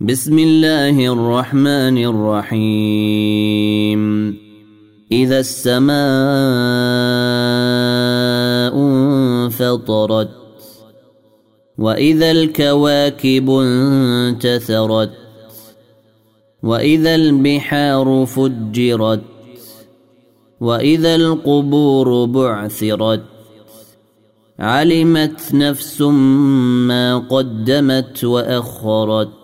بسم الله الرحمن الرحيم. إذا السماء انفطرت وإذا الكواكب انتثرت وإذا البحار فجرت وإذا القبور بعثرت علمت نفس ما قدمت وأخرت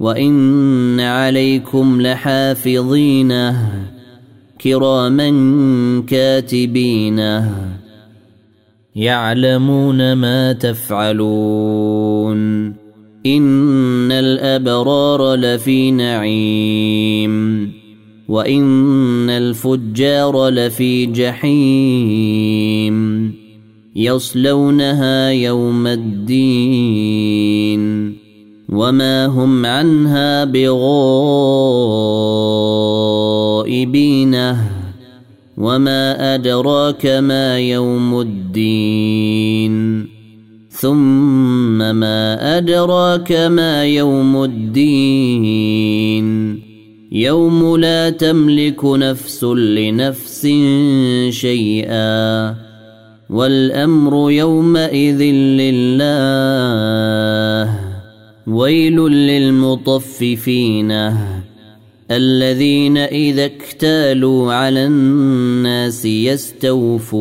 وان عليكم لحافظين كراما كاتبين يعلمون ما تفعلون ان الابرار لفي نعيم وان الفجار لفي جحيم يصلونها يوم الدين وما هم عنها بغائبين وما أدراك ما يوم الدين ثم ما أدراك ما يوم الدين يوم لا تملك نفس لنفس شيئا والأمر يومئذ لله ويل للمطففين الذين إذا اكتالوا على الناس يستوفون.